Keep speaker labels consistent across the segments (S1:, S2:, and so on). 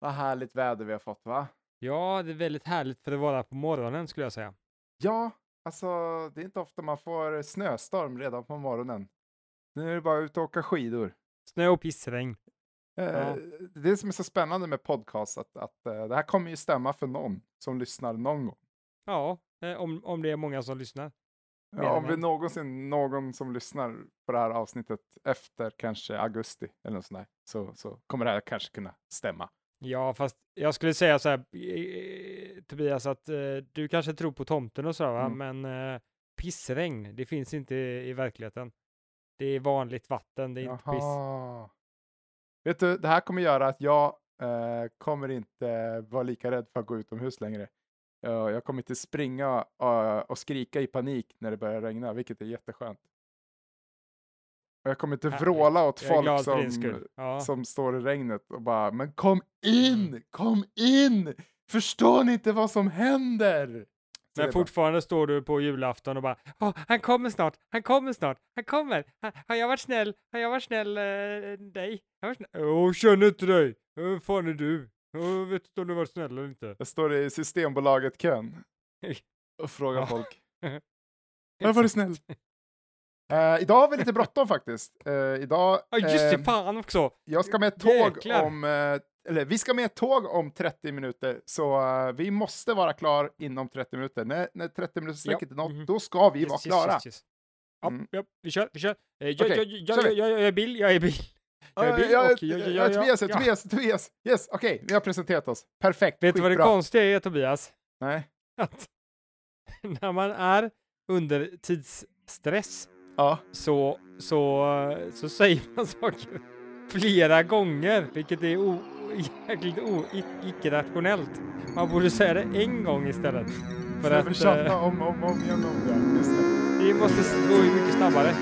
S1: Vad härligt väder vi har fått va?
S2: Ja, det är väldigt härligt för att vara på morgonen skulle jag säga.
S1: Ja, alltså det är inte ofta man får snöstorm redan på morgonen. Nu är det bara ut och åka skidor.
S2: Snö och pissregn.
S1: Eh,
S2: Ja.
S1: Det som är så spännande med podcast att, att eh, det här kommer ju stämma för någon som lyssnar någon gång.
S2: Ja, eh, om, om det är många som lyssnar.
S1: Ja, om vi
S2: en.
S1: någonsin någon som lyssnar på det här avsnittet efter kanske augusti eller något sånt där, så, så kommer det här kanske kunna stämma.
S2: Ja, fast jag skulle säga så här, eh, Tobias, att eh, du kanske tror på tomten och så, va?
S1: Mm.
S2: men eh, pissregn, det finns inte i, i verkligheten. Det är vanligt vatten, det är inte piss.
S1: Jaha. Vet du, det här kommer göra att jag eh, kommer inte vara lika rädd för att gå utomhus längre. Ja, jag kommer inte springa eh, och skrika i panik när det börjar regna, vilket är jätteskönt. Jag kommer inte vråla åt
S2: Jag
S1: folk som.
S2: Ja.
S1: som står i regnet och bara “men kom in, kom in! Förstår ni inte vad som händer?”
S2: Men
S1: bara,
S2: fortfarande står du på julafton och bara Åh, han kommer snart, han kommer snart, han kommer. Ha, har jag varit snäll? Har jag varit snäll eh, dig? Har jag varit snäll? Åh, känner inte dig. Vem fan är du? Jag vet inte om du var snäll eller inte.
S1: Jag står i Systembolaget-kön och frågar folk “men var du snäll?” Eh, idag har vi lite bråttom faktiskt. Eh, idag,
S2: Ja, just det,
S1: eh,
S2: fan också.
S1: jag ska med ett tåg
S2: Jäklar.
S1: om, eller vi ska med ett tåg om 30 minuter, så vi måste vara klar inom 30 minuter. När, när 30 minuters
S2: Ja,
S1: är nått,
S2: mhm.
S1: då ska vi vara
S2: Yes, yes,
S1: klara.
S2: yes, yes. Ja,
S1: Mm.
S2: ja, vi kör, vi kör. Jag,
S1: Okej,
S2: jag, jag, jag, jag, jag är bil, jag är bil. Jag är
S1: Ja,
S2: bil
S1: ja,
S2: och
S1: ja,
S2: jag- jag-
S1: ja,
S2: jag-
S1: Tobias,
S2: ja.
S1: Tobias, Tobias. Yes, okej, vi har presenterat oss. Perfekt,
S2: Vet du vad det konstiga är Tobias?
S1: Nej.
S2: Att när man är under tidsstress
S1: Ja.
S2: så, så, så säger man saker flera gånger, vilket är o, jäkligt o, icke-rationellt. Man borde säga det en gång istället. För
S1: För vi
S2: att
S1: tjatar
S2: eh,
S1: om, om, om igen om det. Just det.
S2: det måste gå mycket snabbare.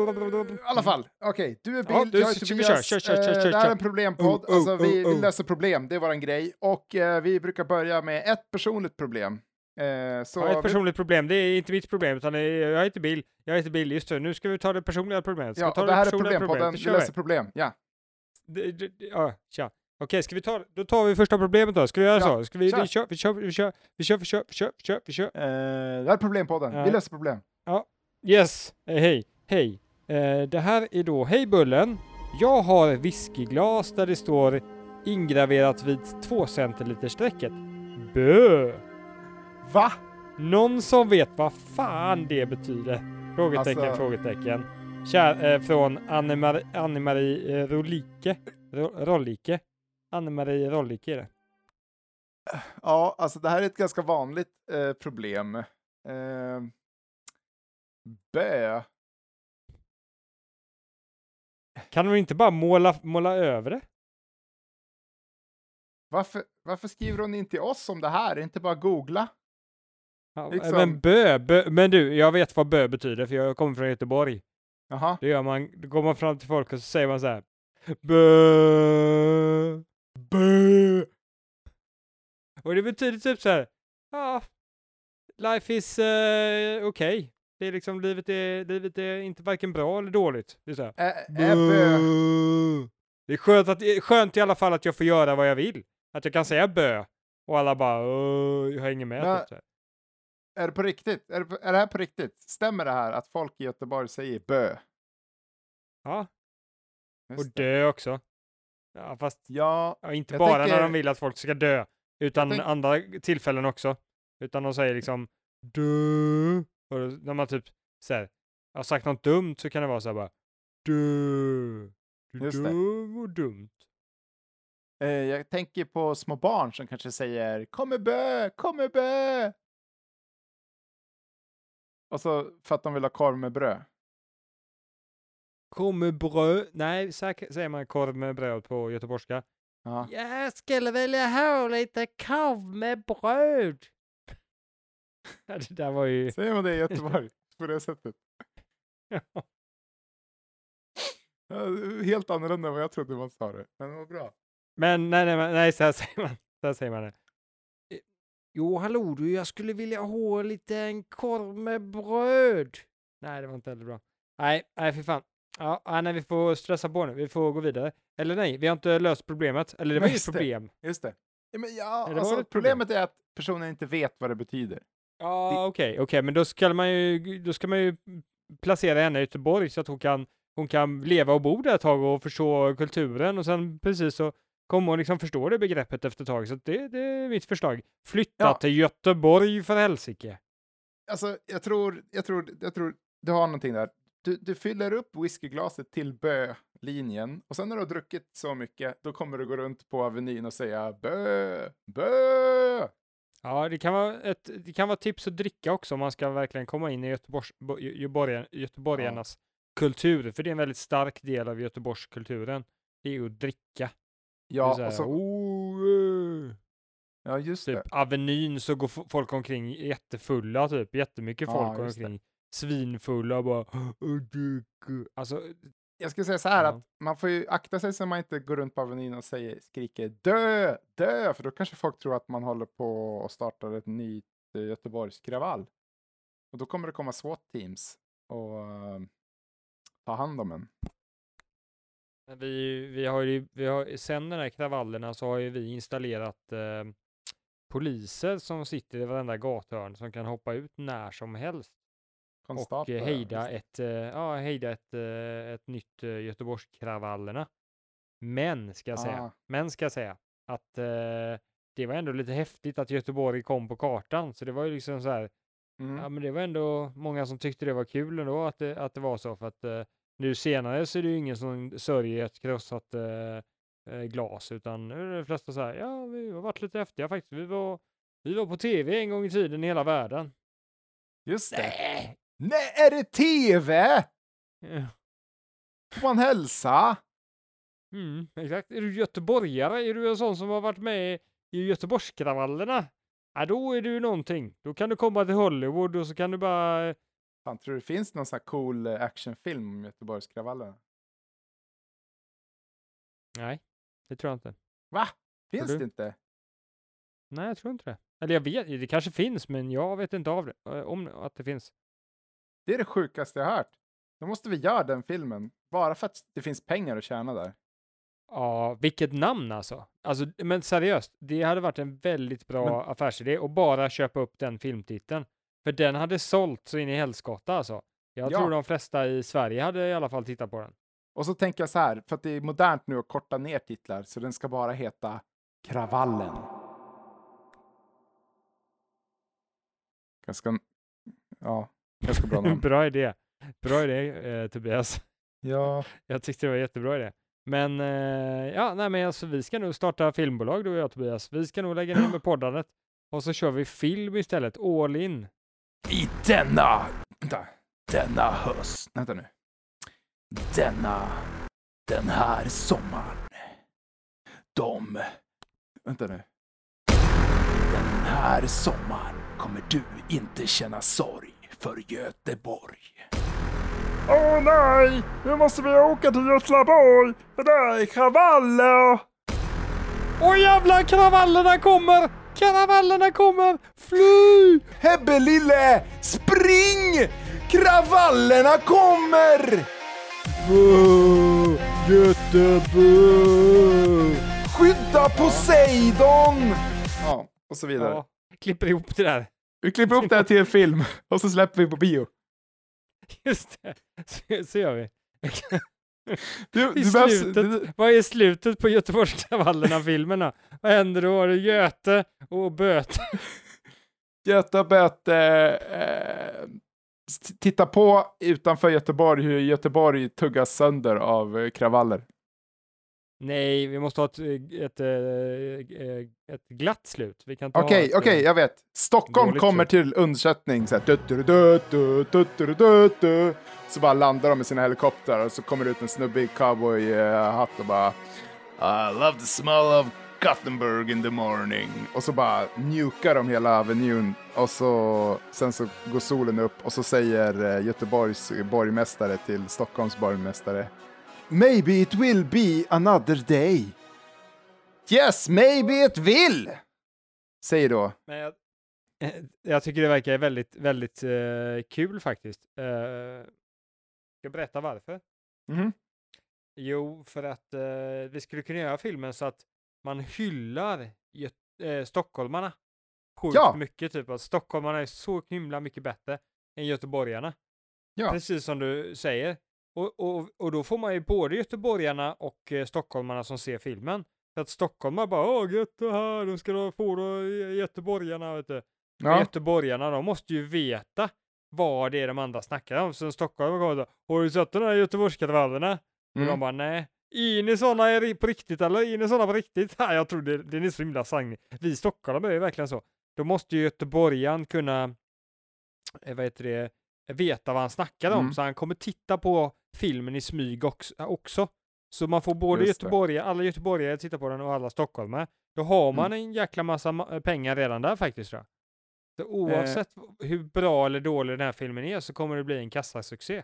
S1: I alla fall, okej, du är bil,
S2: Ja, du,
S1: jag är
S2: vi
S1: Tobias.
S2: köra? Kör, kör, kör,
S1: eh,
S2: kör,
S1: det här är
S2: kör.
S1: en problempodd,
S2: Oh,
S1: alltså
S2: oh,
S1: vi,
S2: oh,
S1: vi
S2: oh.
S1: löser problem, det är våran grej. Och eh, vi brukar börja med ett personligt problem. Eh, så
S2: har ett
S1: vi-
S2: personligt problem, det är inte mitt problem, utan det är, jag heter Bill, jag heter Bill, just det, nu ska vi ta det personliga problemet. Ska
S1: ja,
S2: vi ta
S1: och det här är problempodden, vi
S2: kör
S1: löser problem. Ja.
S2: Det- det- det- Ja, tja. Okej, ska vi ta, då tar vi första problemet då. Ska vi göra
S1: Ja,
S2: så? Ska vi,
S1: kör.
S2: vi kör, vi kör, vi kör, vi kör, vi kör, vi kör, vi kör, vi kör.
S1: Eh, det här är problempodden, vi
S2: Ja.
S1: löser problem.
S2: Yes, eh, hej, hej. Eh, det här är då, hej Bullen. Jag har whiskyglas där det står ingraverat vid 2 centiliter strecket. Bö!
S1: Va?
S2: Någon som vet vad fan det betyder? Frågetecken,
S1: Alltså-
S2: frågetecken. Kär, eh, från Anne-Marie Anne eh, Rolike. Ro, Rollike. Anne-Marie Rollike är det.
S1: Ja, alltså det här är ett ganska vanligt eh, problem. Eh, bö.
S2: Kan de inte bara måla, måla över det?
S1: Varför, varför skriver hon in till oss om det här? Inte bara googla?
S2: Ja,
S1: Liksom-
S2: Men bö, bö, men du, jag vet vad bö betyder för jag kommer från Göteborg.
S1: Jaha.
S2: Det gör man, då går man fram till folk och så säger man så här. Bö, bö. Och det betyder typ så här. Ja, life is uh, okay. Det är liksom, livet är, livet är inte varken bra eller dåligt. Det är så här.
S1: Ä-.
S2: Det är skönt, att, skönt i alla fall att jag får göra vad jag vill. Att jag kan säga bö. Och alla bara, "Åh, jag hänger med.
S1: Men-
S2: typ.
S1: Är det på riktigt? Är det, är det här på riktigt? Stämmer det här att folk i Göteborg säger bö?
S2: Ja,
S1: Just
S2: och dö också. Ja, fast
S1: Ja,
S2: ja, inte bara
S1: tänker-
S2: när de vill att folk ska dö. Utan
S1: tänk-
S2: andra tillfällen också. Utan de säger liksom dö. Och när man typ säger, har sagt något dumt så kan det vara så här bara. Du är
S1: Just det.
S2: dum och dumt.
S1: eh, jag tänker på små barn som kanske säger kommer bö, kommer bö. Och så för att de vill ha korv med bröd.
S2: Korv med bröd. Nej, så här säger man korv med bröd på göteborgska.
S1: Ja.
S2: Jag skulle vilja ha lite korv med bröd. Det där var ju...
S1: Säger man det i Göteborg på det sättet? Ja, helt annorlunda än vad jag trodde man sa det. Men vad bra.
S2: Men nej, nej, nej, så här säger man. Så här säger man det. Eh, Jo, hallå du, jag skulle vilja ha lite en korv med bröd. Nej, det var inte heller bra. Nej, nej, för fan. Ja, nej, vi får stressa på nu. Vi får gå vidare. Eller nej, vi har inte löst problemet. Eller det var ju ett
S1: just det.
S2: problem.
S1: Just det. Ja, men ja,
S2: det var
S1: alltså,
S2: ett problem.
S1: problemet är att personen inte vet vad det betyder.
S2: Ja, okej, okej, men då ska man ju, då ska man ju placera henne i Göteborg så att hon kan, hon kan leva och bo där ett tag och förstå kulturen och sen precis så kommer hon liksom förstå det begreppet efter ett tag. Så det, det är mitt förslag. Flytta
S1: Ja.
S2: till Göteborg för helsike.
S1: Alltså, jag tror, jag tror, jag tror du har någonting där. Du, du fyller upp whiskyglaset till bö-linjen och sen när du har druckit så mycket, då kommer du gå runt på Avenyn och säga bö, bö.
S2: Ja, det kan vara ett det kan vara tips att dricka också om man ska verkligen komma in i Göteborgs, bo- Gö- göteborgaren- göteborgarnas kultur. För det är en väldigt stark del av Göteborgskulturen. Det är ju att dricka. Det
S1: Ja,
S2: så här,
S1: och så,
S2: "Oh, eh."
S1: ja, just det.
S2: Typ Avenyn så går folk omkring jättefulla typ. Jättemycket
S1: Ja,
S2: folk går
S1: just det.
S2: omkring svinfulla och bara. Alltså,
S1: Jag skulle säga så här
S2: Ja.
S1: att man får ju akta sig så man inte går runt på Avenyn och säger, skriker dö, dö, för då kanske folk tror att man håller på och startar ett nytt eh, Göteborgskravall. Och då kommer det komma SWAT-teams och eh, ta hand om en.
S2: vi, vi har ju, vi har, sen den här kravallerna så har ju vi installerat eh, poliser som sitter i varenda gathörn som kan hoppa ut när som helst och
S1: Konstaplar,
S2: eh, hejda ett, eh, ja, hejda ett, eh, ett nytt eh, Göteborgskravallerna. Men, ska jag säga,
S1: Ah.
S2: men ska jag säga att eh, det var ändå lite häftigt att Göteborg kom på kartan. Så det var ju liksom så här,
S1: Mm.
S2: ja men det var ändå många som tyckte det var kul ändå att det, att det var så. För att eh, nu senare så är det ju ingen som sörjer ett krossat eh, eh, glas, utan nu är det flesta så här, ja vi har varit lite häftiga faktiskt. Vi var, vi var på tv en gång i tiden i hela världen.
S1: Just det.
S2: Nej!
S1: Nej, är det tv?
S2: Ja.
S1: Får man hälsa?
S2: Mm, exakt. Är du göteborgare? Är du en sån som har varit med i Göteborgskravallerna? Ja, då är du någonting. Då kan du komma till Hollywood och så kan du bara...
S1: Fan, tror du det finns någon sån här cool eh, actionfilm om Göteborgskravallerna?
S2: Nej, det tror jag inte.
S1: Va? Finns det inte?
S2: Nej, jag tror inte det. Eller jag vet, det kanske finns, men jag vet inte av det, eh, om att det finns.
S1: Det är det sjukaste jag hört. Då måste vi göra den filmen. Bara för att det finns pengar att tjäna där.
S2: Ja, vilket namn alltså. Alltså, men seriöst, det hade varit en väldigt bra
S1: Men-
S2: affärsidé att bara köpa upp den filmtiteln. För den hade sålt så in i helskotta alltså. Jag
S1: Ja.
S2: tror de flesta i Sverige hade i alla fall tittat på den.
S1: Och så tänker jag så här, för att det är modernt nu att korta ner titlar, så den ska bara heta Kravallen. Ganska, ja, ganska bra namn.
S2: bra idé. Bra idé, eh, Tobias.
S1: ja,
S2: Jag tyckte det var jättebra idé. Men eh, ja, nej, men alltså, vi ska nog starta filmbolag du och jag Tobias. Vi ska nog lägga ner med poddandet och så kör vi film istället, all in.
S1: I denna, vänta, denna höst, vänta nu. Denna, den här sommaren. De, vänta nu. Den här sommaren kommer du inte känna sorg för Göteborg. Åh nej, nu måste vi åka till Göteborg, för där är kravaller.
S2: Åh jävlar, kravallerna kommer! Kravallerna kommer! Fly!
S1: Hebbe lille, spring! Kravallerna kommer!
S2: Boo! Göteborg!
S1: Skydda Poseidon! Ja, och så vidare.
S2: Ja, klipper ihop det där.
S1: Vi klipper upp det här till en film och så släpper vi på bio.
S2: Just det, så, så gör vi.
S1: Du, du behövs,
S2: slutet,
S1: du,
S2: vad är slutet på Göteborgskravallerna-filmerna? Vad händer då? Är det Göte och böter?
S1: Göta Böte, eh, titta på utanför Göteborg hur Göteborg tuggas sönder av eh, kravaller.
S2: Nej, vi måste ha ett, eh, ett, eh, ett, eh, ett glatt slut.
S1: Okej, okej,
S2: okay, okay,
S1: jag vet. Stockholm kommer slut. till undsättning. Så, här, dutturu, dutturu, dutturu, dutturu, så bara landar de med sina helikoptrar och så kommer det ut en snubbe i cowboyhatt och bara I love the smell of Gothenburg in the morning. Och så bara mjukar de hela Avenyn och så, sen så går solen upp och så säger Göteborgs borgmästare till Stockholms borgmästare Maybe it will be another day. Yes, maybe it will! Säger då.
S2: Men jag, eh, jag tycker det verkar väldigt, väldigt eh, kul faktiskt. Uh, ska jag berätta varför?
S1: Mhm.
S2: Jo, för att eh, vi skulle kunna göra filmen så att man hyllar eh, stockholmarna sjukt
S1: Ja.
S2: mycket. Typ att stockholmarna är så himla mycket bättre än göteborgarna.
S1: Ja.
S2: Precis som du säger. Och, och, och då får man ju både göteborgarna och eh, stockholmarna som ser filmen. För att stockholmare bara åh gött det här, då ska du få då eh, göteborgarna vet du.
S1: Ja.
S2: göteborgarna, de måste ju veta vad det är de andra snackar om. Så Stockholm kommer och har du sett de här göteborgskravallerna? Och de
S1: Mm.
S2: bara nej. Är ni såna är på riktigt eller? Är ni såna på riktigt? Nej, jag tror det, det är så himla sang. Vi stockholmare är verkligen så. Då måste ju göteborgaren kunna, eh, vad heter det, veta vad han snackar om.
S1: Mm.
S2: Så han kommer titta på filmen i smyg också. Så man får både göteborgare, alla göteborgare tittar på den och alla stockholmare. Då har man
S1: Mm.
S2: en jäkla massa ma- pengar redan där faktiskt tror jag. Så oavsett hur bra eller dålig den här filmen är så kommer det bli en kassasuccé.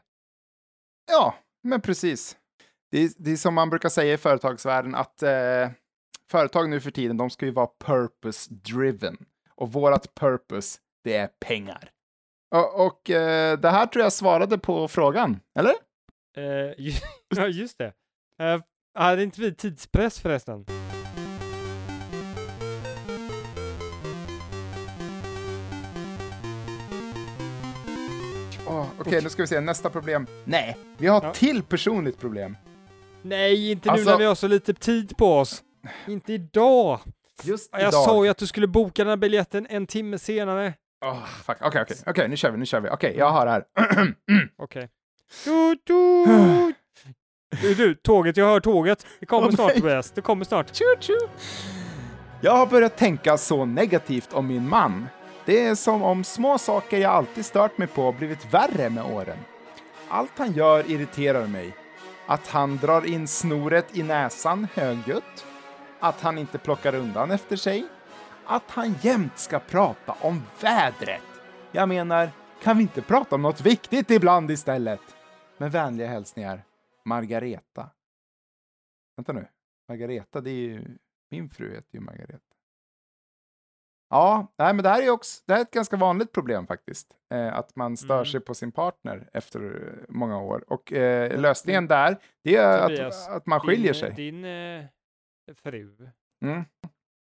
S1: Ja, men precis. Det är, det är som man brukar säga i företagsvärlden att eh, företag nu för tiden, de ska ju vara purpose driven. Och vårat purpose, det är pengar. Och, och eh, det här tror jag svarade på frågan, eller?
S2: Eh, ja, just det. Eh, hade inte vi tidspress förresten?
S1: Åh, Okej, nu ska vi se, nästa problem. Nej, vi har
S2: Ja.
S1: till personligt problem.
S2: Nej, inte nu
S1: Alltså-
S2: när vi har så lite tid på oss. Inte idag.
S1: Just
S2: Jag sa ju att du skulle boka den här biljetten en timme senare.
S1: Fuck. Okej, okej, okej, nu kör vi, nu kör vi. Okej, jag har här.
S2: Okej. Du, du. du, du, tåget, jag hör tåget. Det kommer snart. Tobias, det kommer snart.
S1: Tju, tju. Jag har börjat tänka så negativt om min man. Det är som om små saker jag alltid stört mig på blivit värre med åren. Allt han gör irriterar mig. Att han drar in snoret i näsan högljutt. Att han inte plockar undan efter sig. Att han jämt ska prata om vädret. Jag menar, kan vi inte prata om något viktigt ibland istället? Med vänliga hälsningar, Margareta. Vänta nu. Margareta, det är ju... Min fru heter ju Margareta. Ja, nej, men det här är också det här är ett ganska vanligt problem faktiskt. Eh, att man stör
S2: Mm.
S1: sig på sin partner efter eh, många år. Och eh, lösningen där, det är
S2: Tobias,
S1: att, att man skiljer
S2: din,
S1: sig.
S2: Din eh, fru,
S1: Mm.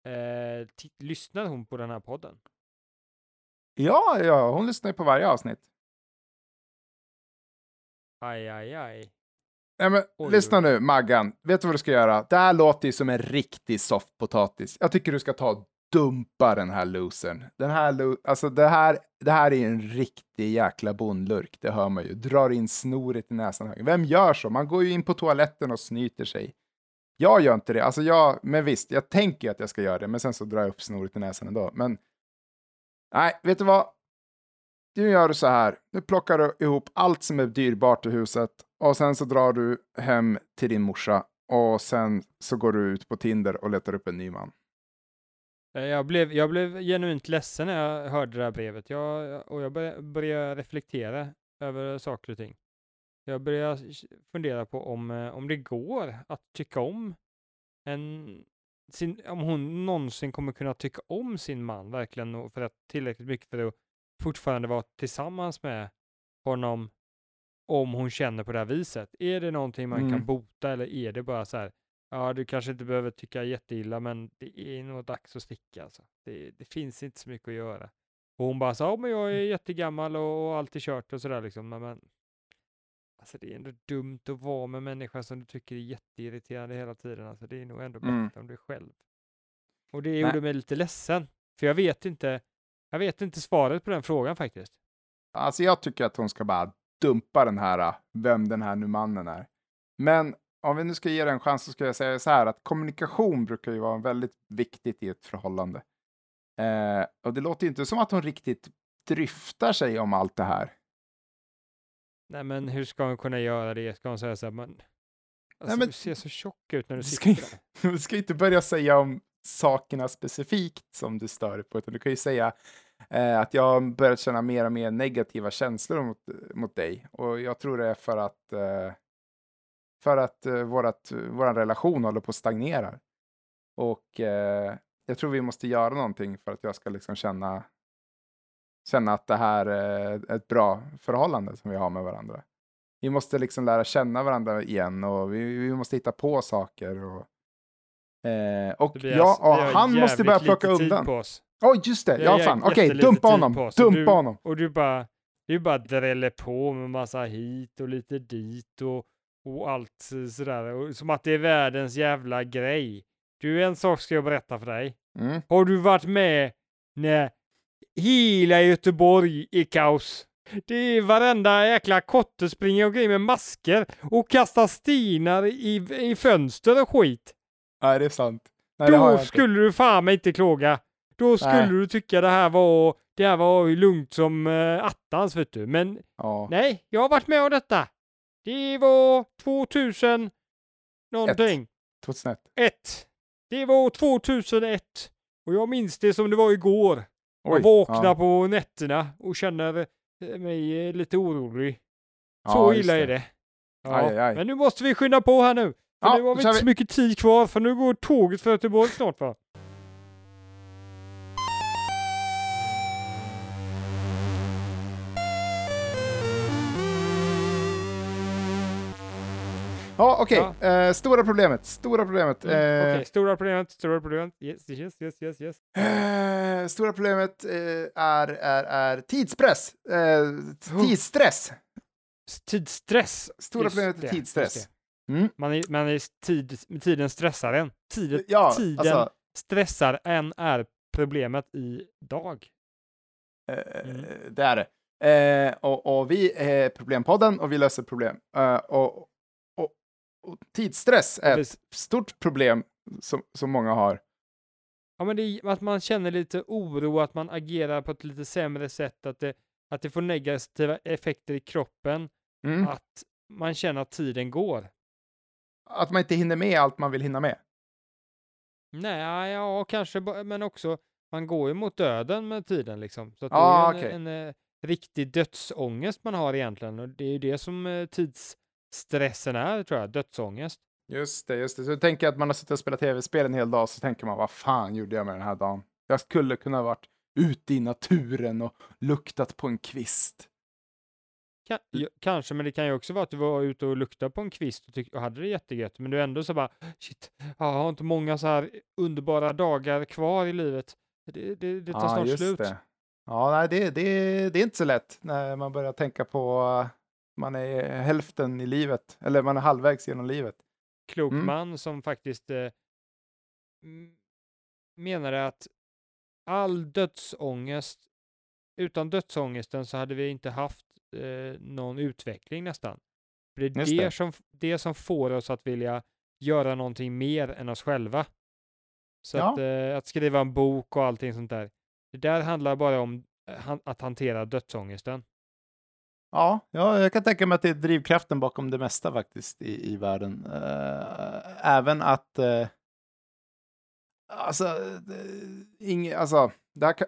S2: eh, lyssnar hon på den här podden?
S1: Ja, ja, hon lyssnar ju på varje avsnitt.
S2: Aj, aj, aj.
S1: Nej, men,
S2: Oj,
S1: lyssna nu, Maggan. Vet du vad du ska göra? Det här låter ju som en riktig softpotatis. Jag tycker du ska ta och dumpa den här losern. Den här, lo- alltså det här, det här är en riktig jäkla bondlurk, det hör man ju. Drar in snoret i näsan. Vem gör så? Man går ju in på toaletten och snyter sig. Jag gör inte det. Alltså jag, men visst, jag tänker att jag ska göra det, men sen så drar jag upp snoret i näsan ändå. Men nej, vet du vad? Nu gör du så här. Nu plockar du ihop allt som är dyrbart i huset och sen så drar du hem till din morsa och sen så går du ut på Tinder och letar upp en ny man.
S2: Eh, jag blev, jag blev genuint ledsen när jag hörde det här brevet. Jag, och jag började, reflektera över saker och ting. Jag började fundera på om, eh, om det går att tycka om en, sin, om hon någonsin kommer kunna tycka om sin man verkligen och för att tillräckligt mycket för att fortfarande vara tillsammans med honom om hon känner på det här viset. Är det någonting man kan
S1: Mm.
S2: bota eller är det bara så här Ja, du kanske inte behöver tycka jätteilla, men det är nog dags att sticka alltså. Det, det finns inte så mycket att göra. Och hon bara sa, ja men jag är jättegammal och, och alltid kört och sådär liksom. Men, men alltså det är ändå dumt att vara med människor som du tycker är jätteirriterande hela tiden. Alltså det är nog ändå bättre
S1: Mm.
S2: om du är själv. Och det gjorde
S1: Nej.
S2: mig lite ledsen. För jag vet inte, jag vet inte svaret på den frågan faktiskt.
S1: Alltså jag tycker att hon ska bara dumpa den här, äh, vem den här nu mannen är. Men om vi nu ska ge det en chans så ska jag säga så här att kommunikation brukar ju vara väldigt viktigt i ett förhållande. Eh, och det låter ju inte som att hon riktigt dryftar sig om allt det här.
S2: Nej men hur ska hon kunna göra det? Ska hon säga så här, men alltså,
S1: men-
S2: du ser så tjock ut när du
S1: ska
S2: sitter
S1: ju-
S2: där.
S1: Du ska inte börja säga om sakerna specifikt som du stör dig på, utan du kan ju säga eh, att jag har börjat känna mer och mer negativa känslor mot, mot dig. Och jag tror det är för att, eh, för att eh, vårat, vår relation håller på att stagnera. Och eh, jag tror vi måste göra någonting för att jag ska liksom känna, känna att det här är ett bra förhållande som vi har med varandra. Vi måste liksom lära känna varandra igen och vi, vi måste hitta på saker. Och, eh, och, ja,
S2: har
S1: han måste börja plocka undan. Oj, just det. Ja, fan. Okej,
S2: jättelite
S1: dumpa
S2: tid
S1: honom.
S2: på
S1: Dumpa
S2: du-
S1: honom.
S2: Och du bara, du bara dräller på med massa hit och lite dit och, och allt sådär. Och, som att det är världens jävla grej. Du, en sak ska jag berätta för dig.
S1: Mm.
S2: Har du varit med när hela Göteborg är kaos? Det är varenda jäkla kotte springer omkring med masker och kastar stenar i, i fönster och skit.
S1: Nej, det är sant. Nej,
S2: Då skulle du fan mig inte klaga. Då skulle
S1: Nej.
S2: du tycka det här var, det här var ju lugnt som uh, attans vet du. Men
S1: Ja.
S2: nej, jag har varit med om detta. Det var 2000 någonting.
S1: 2001.
S2: Ett. Det var 2001. Och jag minns det som det var igår.
S1: Oj.
S2: Jag vaknar
S1: ja.
S2: på nätterna och känner eh, mig eh, lite orolig.
S1: Ja,
S2: Så illa är det. Ja,
S1: Aj, aj.
S2: Men nu måste vi skynda på här nu. För
S1: Ja,
S2: nu har vi inte
S1: vi.
S2: så mycket tid kvar för nu går tåget för Göteborg snart va?
S1: Ja, okej. Eh, stora problemet. Stora problemet.
S2: Mm,
S1: Eh,
S2: Okej, stora problemet, stora problemet. Yes, yes, yes, yes, yes.
S1: eh, stora problemet är, är, är tidspress. Eh, tidsstress.
S2: Tidsstress.
S1: Stora
S2: Just
S1: problemet är tidsstress. Mm.
S2: Man är, man är tid, tiden stressar en. Tiden,
S1: Ja,
S2: tiden
S1: alltså,
S2: stressar en är problemet idag.
S1: eh,
S2: Mm.
S1: det är det. Eh, och, och vi är Problempodden och vi löser problem. Eh, och, och tidsstress är ett stort problem som, som många har.
S2: Ja, men det är att man känner lite oro, att man agerar på ett lite sämre sätt, att det, att det får negativa effekter i kroppen,
S1: Mm.
S2: att man känner att tiden går.
S1: Att man inte hinner med allt man vill hinna med.
S2: Nej, ja, kanske, men också, man går ju mot döden med tiden liksom. Så att
S1: Ja,
S2: det är ju
S1: okej.
S2: en, en eh, riktig dödsångest man har egentligen, och det är ju det som eh, tidsstressen är, tror jag, dödsångest.
S1: Just det, just det. Så du tänker att man har suttit och spelat tv-spel en hel dag, så tänker man vad fan gjorde jag med den här dagen? Jag skulle kunna ha varit ute i naturen och luktat på en kvist.
S2: Ja, kanske, men det kan ju också vara att du var ute och luktade på en kvist och, och hade det jättegött, men du ändå så bara shit, jag har inte många så här underbara dagar kvar i livet. Det, det, det tar
S1: Ja,
S2: snart slut.
S1: det. Ja, nej, det, det, det är inte så lätt när man börjar tänka på man är hälften i livet, eller man är halvvägs genom livet.
S2: Klok
S1: Mm.
S2: man som faktiskt eh, menade att all dödsångest, utan dödsångesten så hade vi inte haft eh, någon utveckling nästan. För det är det,
S1: det.
S2: Som, det som får oss att vilja göra någonting mer än oss själva. Så
S1: Ja.
S2: att, eh, att skriva en bok och allting sånt där. Det där handlar bara om eh, han, att hantera dödsångesten.
S1: Ja, ja, jag kan tänka mig att det är drivkraften bakom det mesta faktiskt i, i världen. Eh, även att... Uh, alltså, uh, ing, alltså det här kan,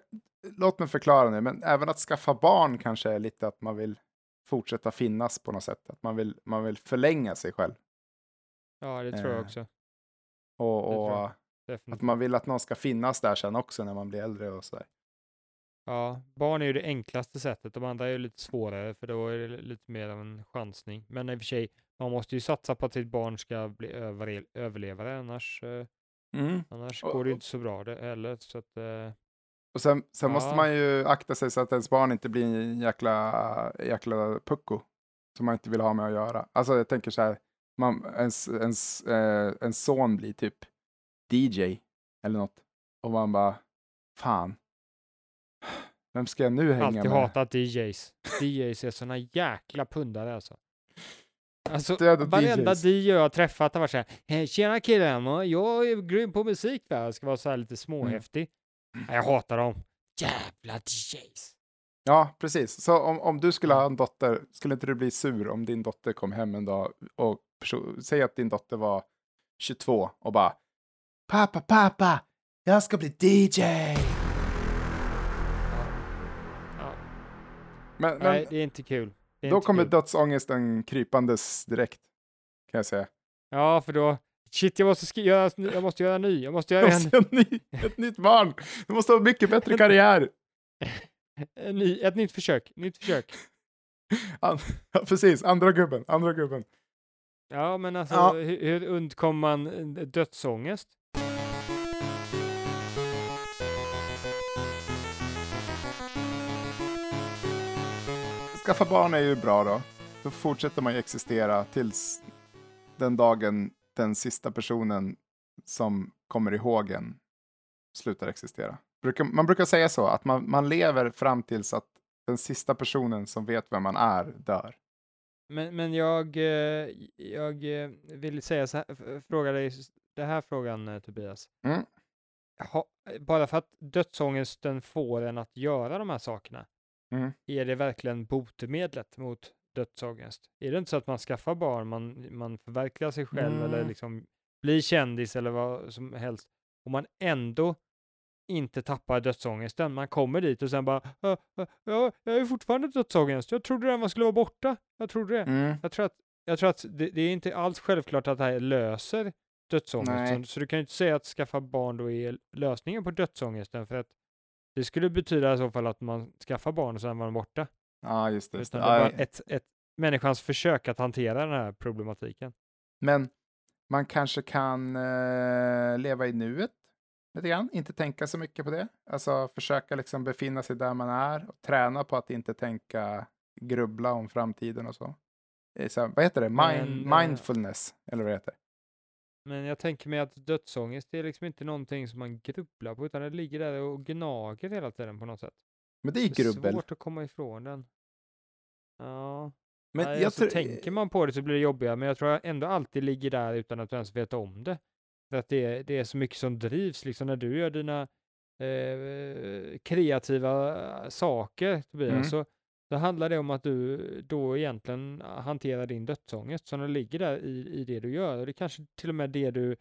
S1: låt mig förklara nu, men även att skaffa barn kanske är lite att man vill fortsätta finnas på något sätt. Att man vill, man vill förlänga sig själv.
S2: Ja, det tror jag
S1: Eh,
S2: också.
S1: Och, och
S2: jag.
S1: att man vill att någon ska finnas där sen också när man blir äldre och sådär.
S2: Ja, barn är ju det enklaste sättet. De andra är ju lite svårare för då är det lite mer av en chansning. Men i och för sig, man måste ju satsa på att sitt barn ska bli över, överlevare annars, eh, annars
S1: Och-
S2: går det ju inte så bra det heller. Så att, eh,
S1: Och sen, sen måste
S2: Ja.
S1: man ju akta sig så att ens barn inte blir en jäkla, jäkla pucko som man inte vill ha med att göra. Alltså jag tänker så här, man, ens, ens, eh, ens son blir typ DJ eller något och man bara, fan, vem ska jag nu hänga
S2: alltid
S1: med?
S2: hatat DJs. DJs är såna jäkla pundare alltså. Alltså,
S1: Döda
S2: varenda
S1: DJs.
S2: DJ jag har träffat har varit såhär, "Hej, tjena killen, jag är grym på musik va? Jag ska vara så här lite småhäftig. Nej, Jag hatar dem. Jävla DJs.
S1: Ja, precis. Så om, om du skulle ha en dotter, skulle inte du bli sur om din dotter kom hem en dag och säg att din dotter var 22 och bara Pappa, pappa, jag ska bli DJ! Men, men
S2: nej, det är inte kul. Är
S1: då
S2: inte
S1: kommer
S2: kul.
S1: dödsångesten krypandes direkt, kan jag säga.
S2: Ja, för då, Shit, jag måste, göra, jag måste göra ny. Jag måste göra
S1: Jag
S2: en,
S1: måste ha en ny, ett nytt barn. Du måste ha en mycket bättre karriär.
S2: en ny, ett nytt försök. Nytt försök.
S1: An- precis, andra gubben, andra gubben.
S2: Ja, men alltså
S1: Ja.
S2: hur, undkommer man dödsångest?
S1: Skaffa barn är ju bra då. Då fortsätter man ju existera tills den dagen den sista personen som kommer ihåg en slutar existera. Man brukar säga så, att man, man lever fram tills att den sista personen som vet vem man är dör.
S2: Men, men jag, eh, jag eh, vill säga så här, fråga dig den här frågan eh, Tobias.
S1: Mm.
S2: Ha, bara för att dödsångesten får en att göra de här sakerna,
S1: Mm.
S2: är det verkligen botemedlet mot dödsångest? Är det inte så att man skaffar barn, man, man förverkligar sig själv eller
S1: Mm.
S2: liksom blir kändis eller vad som helst, och man ändå inte tappar dödsångesten. Man kommer dit och sen bara, "Ja, ja, ja, jag är fortfarande dödsångest. Jag trodde den skulle vara borta. Jag trodde det.
S1: Mm.
S2: Jag tror att, jag tror att det, det är inte alls självklart att det här löser dödsångesten.
S1: Nej.
S2: Så du kan ju inte säga att skaffa barn då är lösningen på dödsångesten. För att det skulle betyda i så fall att man skaffar barn och sen var de borta.
S1: Ja, just det. Just det.
S2: Utan det
S1: Ja,
S2: ett, ett människans försök att hantera den här problematiken.
S1: Men man kanske kan eh, leva i nuet lite grann, inte tänka så mycket på det. Alltså försöka liksom befinna sig där man är och träna på att inte tänka, grubbla om framtiden och så. Är så här, vad heter det? Mind,
S2: eh,
S1: mindfulness, eller vad det heter.
S2: Men jag tänker mig att dödsångest är liksom inte någonting som man grubblar på utan det ligger där och gnager hela tiden på något sätt.
S1: Men det är
S2: Det är
S1: grubbel.
S2: svårt att komma ifrån den. Ja.
S1: Men
S2: Nej,
S1: jag
S2: alltså,
S1: tror-
S2: tänker man på det så blir det jobbigare, men jag tror jag ändå alltid ligger där utan att ens vet om det. För att det är, det är så mycket som drivs, liksom när du gör dina eh, kreativa saker, Tobias,
S1: Mm.
S2: så, så handlar det om att du då egentligen hanterar din dödsångest, så den ligger där i, i det du gör. Och det är kanske till och med det du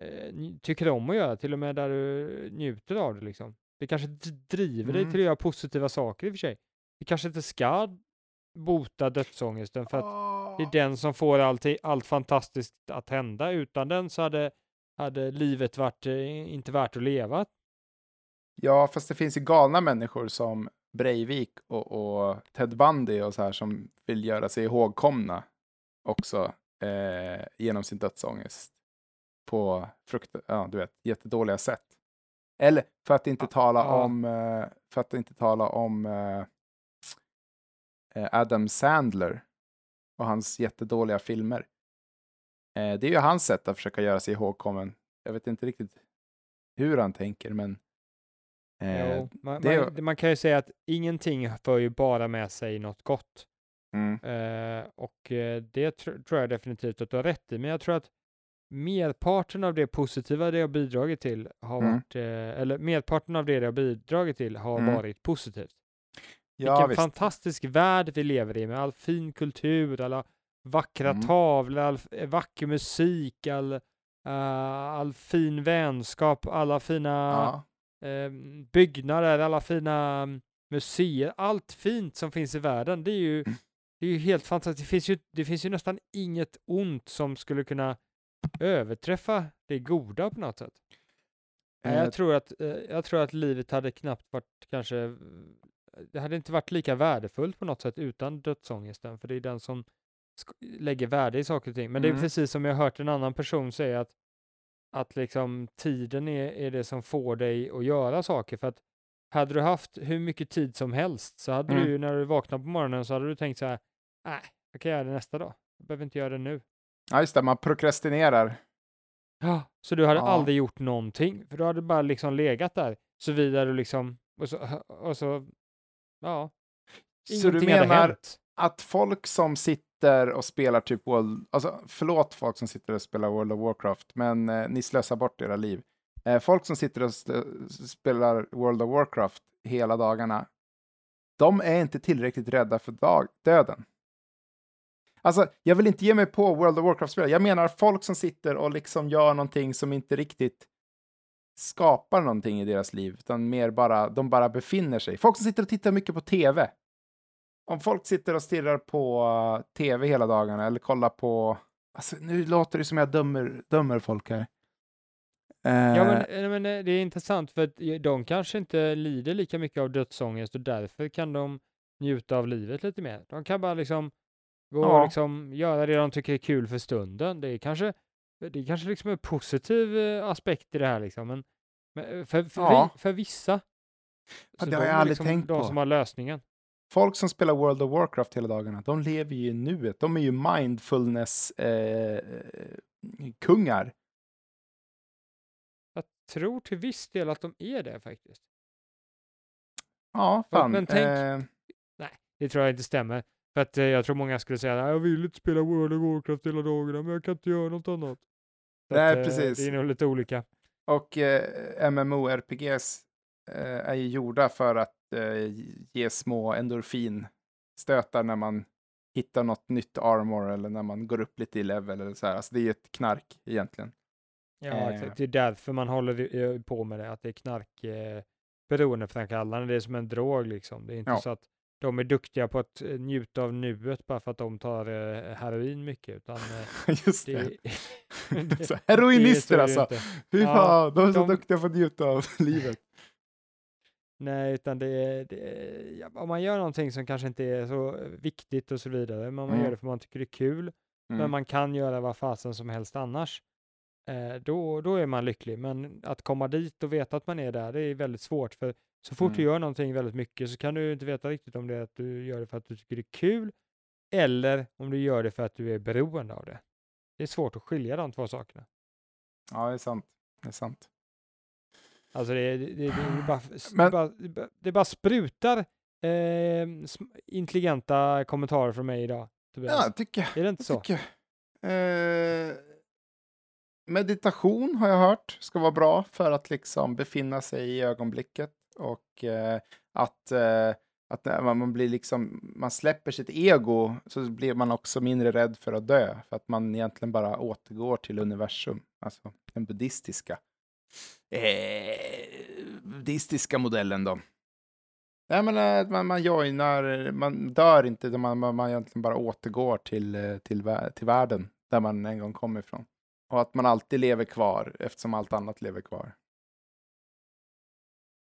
S2: eh, tycker om att göra, till och med där du njuter av det. Liksom. Det kanske driver dig
S1: Mm.
S2: till att göra positiva saker i och för sig. Det kanske inte ska bota dödsångesten för att det är den som får allting, allt fantastiskt att hända. Utan den så hade, hade livet varit eh, inte värt att leva.
S1: Ja, fast det finns ju galna människor som Breivik och, och Ted Bundy och så här som vill göra sig ihågkomna också eh, genom sin dödsångest på frukt, ja, du vet, jättedåliga sätt. Eller för att inte tala om, eh, för att inte tala om eh, eh, Adam Sandler och hans jättedåliga filmer. Det är ju hans sätt att försöka göra sig ihågkommen. Jag vet inte riktigt hur han tänker, men
S2: Jo, man,
S1: det-
S2: man, man kan ju säga att ingenting för ju bara med sig något gott.
S1: mm,
S2: Eh, och eh, det tr- tror jag definitivt att du har rätt i. Men jag tror att merparten av det positiva det har bidragit till har
S1: Mm.
S2: varit, eh, eller merparten av det det har bidragit till har
S1: Mm.
S2: varit positivt.
S1: ja,
S2: Vilken
S1: visst.
S2: fantastisk värld vi lever i med all fin kultur, alla vackra
S1: Mm.
S2: tavlor, all f- vacker musik, all, eh, all fin vänskap, alla fina
S1: Ja.
S2: Eh, byggnader, alla fina mm, museer, allt fint som finns i världen. Det är ju,
S1: Mm.
S2: det är ju helt fantastiskt. Det finns ju, det finns ju nästan inget ont som skulle kunna överträffa det goda på något sätt.
S1: Eh,
S2: Jag tror, att, eh, jag tror att livet hade knappt varit kanske, eh, det hade inte varit lika värdefullt på något sätt utan dödsångesten, för det är den som lägger värde i saker och ting. Men det är
S1: Mm.
S2: precis som jag hört en annan person säga att, att liksom tiden är, är det som får dig att göra saker. För att hade du haft hur mycket tid som helst så hade
S1: Mm.
S2: du när du vaknar på morgonen så hade du tänkt så här, nej, jag kan göra det nästa dag. Jag behöver inte göra det nu.
S1: ja, just det, man prokrastinerar.
S2: Ja, så du hade
S1: Ja.
S2: aldrig gjort någonting, för du hade bara liksom legat där, såvida du liksom, och så, och så ja,
S1: Så du menar att folk som sitter och spelar typ World, alltså förlåt folk som sitter och spelar World of Warcraft, men eh, ni slösar bort era liv. Eh, folk som sitter och spelar World of Warcraft hela dagarna, de är inte tillräckligt rädda för dag- döden. Alltså, jag vill inte ge mig på World of Warcraft-spel. Jag menar folk som sitter och liksom gör någonting som inte riktigt skapar någonting i deras liv, utan mer bara, de bara befinner sig. Folk som sitter och tittar mycket på tv. Om folk sitter och stirrar på uh, tv hela dagarna eller kollar på Alltså, nu låter det som jag dömer, dömer folk här.
S2: Ja,
S1: Eh,
S2: men, eh, men eh, det är intressant för att eh, de kanske inte lider lika mycket av dödsångest och därför kan de njuta av livet lite mer. De kan bara liksom gå
S1: Ja.
S2: och liksom göra det de tycker är kul för stunden. Det är kanske, det är kanske liksom en positiv eh, aspekt i det här liksom. Men, men eh, för, för,
S1: Ja.
S2: för vissa.
S1: Ja,
S2: så
S1: det har
S2: de
S1: jag aldrig
S2: liksom
S1: tänkt
S2: de
S1: på.
S2: som har lösningen.
S1: Folk som spelar World of Warcraft hela dagarna, de lever ju i nuet. De är ju mindfulness-kungar.
S2: Jag tror till viss del att de är det faktiskt.
S1: ja,
S2: Men-
S1: fan.
S2: men tänk-
S1: eh,
S2: Det tror jag inte stämmer. För att eh, jag tror många skulle säga att jag vill inte spela World of Warcraft hela dagarna, men jag kan inte göra något annat. Så
S1: Nej,
S2: att, eh,
S1: precis.
S2: Det är nog lite olika.
S1: och eh, MMORPGs eh, är ju gjorda för att eh, ge små endorfinstötar när man hittar något nytt armor eller när man går upp lite i level eller så här. Alltså det är ju ett knark egentligen.
S2: Ja,
S1: Eh.
S2: exakt. Det är därför man håller eh, på med det, att det är knark eh, beroendeframkallande. Det är som en drog liksom. Det är inte
S1: Ja.
S2: så att de är duktiga på att eh, njuta av nuet bara för att de tar eh, heroin mycket, utan eh,
S1: Just
S2: det,
S1: det.
S2: det,
S1: heroinister
S2: det
S1: alltså. Fy
S2: Ja,
S1: fan, de är så
S2: de-
S1: duktiga på att njuta av livet.
S2: Nej, utan det är, det är om man gör någonting som kanske inte är så viktigt och så vidare, men man
S1: Mm.
S2: gör det för man tycker det är kul, men
S1: Mm.
S2: man kan göra vad fasen som helst annars, eh, då, då är man lycklig. Men att komma dit och veta att man är där, det är väldigt svårt. För så fort du
S1: Mm.
S2: gör någonting väldigt mycket så kan du inte veta riktigt om det är att du gör det för att du tycker det är kul, eller om du gör det för att du är beroende av det. Det är svårt att skilja de två sakerna.
S1: Ja, det är sant. Det är sant.
S2: Alltså det, det, det, det, bara,
S1: Men-
S2: bara, det bara- sprutar eh, intelligenta kommentarer från mig idag. Tobias.
S1: Ja, jag tycker
S2: är det inte så?
S1: Tycker. Eh, meditation har jag hört ska vara bra för att liksom befinna sig i ögonblicket och eh, att, eh, att när man man blir liksom, man släpper sitt ego så blir man också mindre rädd för att dö för att man egentligen bara återgår till universum, alltså den buddhistiska eh, buddhistiska modellen då. Nej, men eh, man, man joinar, man dör inte, man, man, man egentligen bara återgår till, eh, till, till världen där man en gång kom ifrån. Och att man alltid lever kvar eftersom allt annat lever kvar.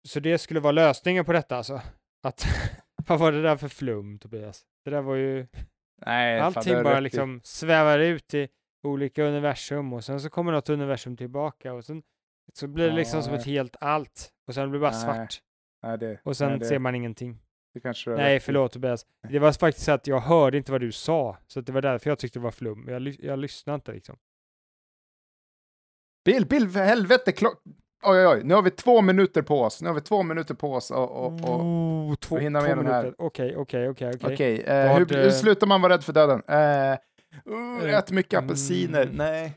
S2: Så det skulle vara lösningen på detta alltså? Att, vad var det där för flum Tobias? Det där var ju,
S1: Nej, fan,
S2: allting
S1: är
S2: bara
S1: i-
S2: liksom svävar ut i olika universum och sen så kommer något universum tillbaka och sen så blir det liksom som ett helt allt och sen blir det bara svart
S1: Nej, det,
S2: och sen
S1: nej, det,
S2: ser man ingenting. Nej, förlåt Tobias. Det var faktiskt så att jag hörde inte vad du sa, så det var därför jag tyckte det var flum. Jag, jag lyssnade inte liksom.
S1: Bill, Bill, för helvete! Klock... Oj, oj, oj, nu har vi två minuter på oss. Nu har vi två minuter på oss och, och, och...
S2: Oh, två,
S1: och hinna med den här.
S2: Okej, okej, okej, okej.
S1: Eh, hur,
S2: eh,
S1: slutar man vara rädd för döden? Eh, uh, ät mycket apelsiner?
S2: mm.
S1: Nej.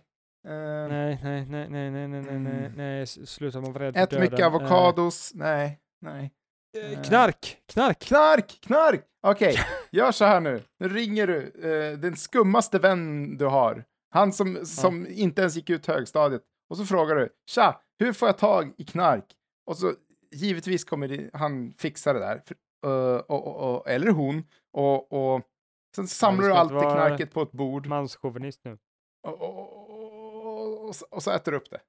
S1: Eh,
S2: Nej, nej, nej, nej, nej, nej, nej, nej,
S1: Mm.
S2: nej, s- sluta man vara
S1: ät mycket avokados? Nej, nej.
S2: Eh,
S1: Eh.
S2: knark, knark!
S1: Knark, knark! Okej, gör så här nu. Nu ringer du eh, den skummaste vän du har. Han som, som inte ens gick ut högstadiet. Och så frågar du, tja, hur får jag tag i knark? Och så givetvis kommer det, han fixa det där. Eh, och, och, och, eller hon. Och, och sen samlar du allt knarket på ett bord.
S2: Manschauvinist nu.
S1: Och, och, och, så- äter du upp det.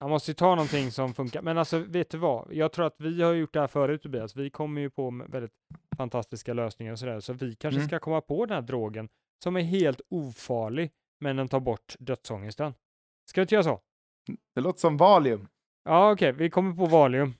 S2: Man måste ju ta någonting som funkar. Men alltså, vet du vad? Jag tror att vi har gjort det här förut Tobias. Vi kommer ju på väldigt fantastiska lösningar och sådär. Så vi kanske
S1: Mm.
S2: ska komma på den här drogen som är helt ofarlig, men den tar bort dödsångesten. Ska vi inte göra så?
S1: Det låter som Valium.
S2: Ja, okej, vi kommer på Valium.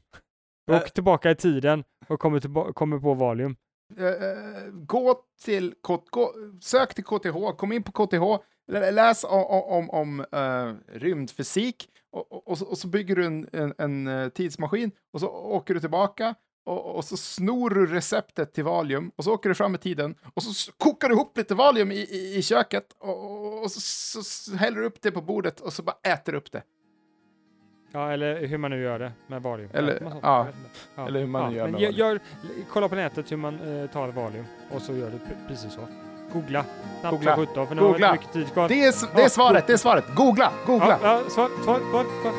S2: Vi
S1: Eh.
S2: åker tillbaka i tiden och kommer, kommer på Valium.
S1: Eh, eh, gå till, KTH, gå, sök till KTH, kom in på KTH, läs om, om, om uh, rymdfysik och, och, och, så, och så bygger du en, en, en tidsmaskin och så åker du tillbaka och, och så snor du receptet till Valium och så åker du fram i tiden och så kokar du ihop lite Valium i, i, i köket och, och, så, så häller du upp det på bordet och så bara äter du upp det.
S2: Ja, eller hur man nu gör det med Valium.
S1: Eller- ja,
S2: inte. Ja,
S1: eller hur man nu gör
S2: men
S1: med Valium.
S2: gör, kolla på nätet hur man eh, tar Valium och så gör du pre- precis så. Googla. Snabbt
S1: Googla. Googla. Det är, det är
S2: Ja,
S1: svaret, det är svaret. Googla, googla!
S2: Ja, ja, svar, svar, svar, svar.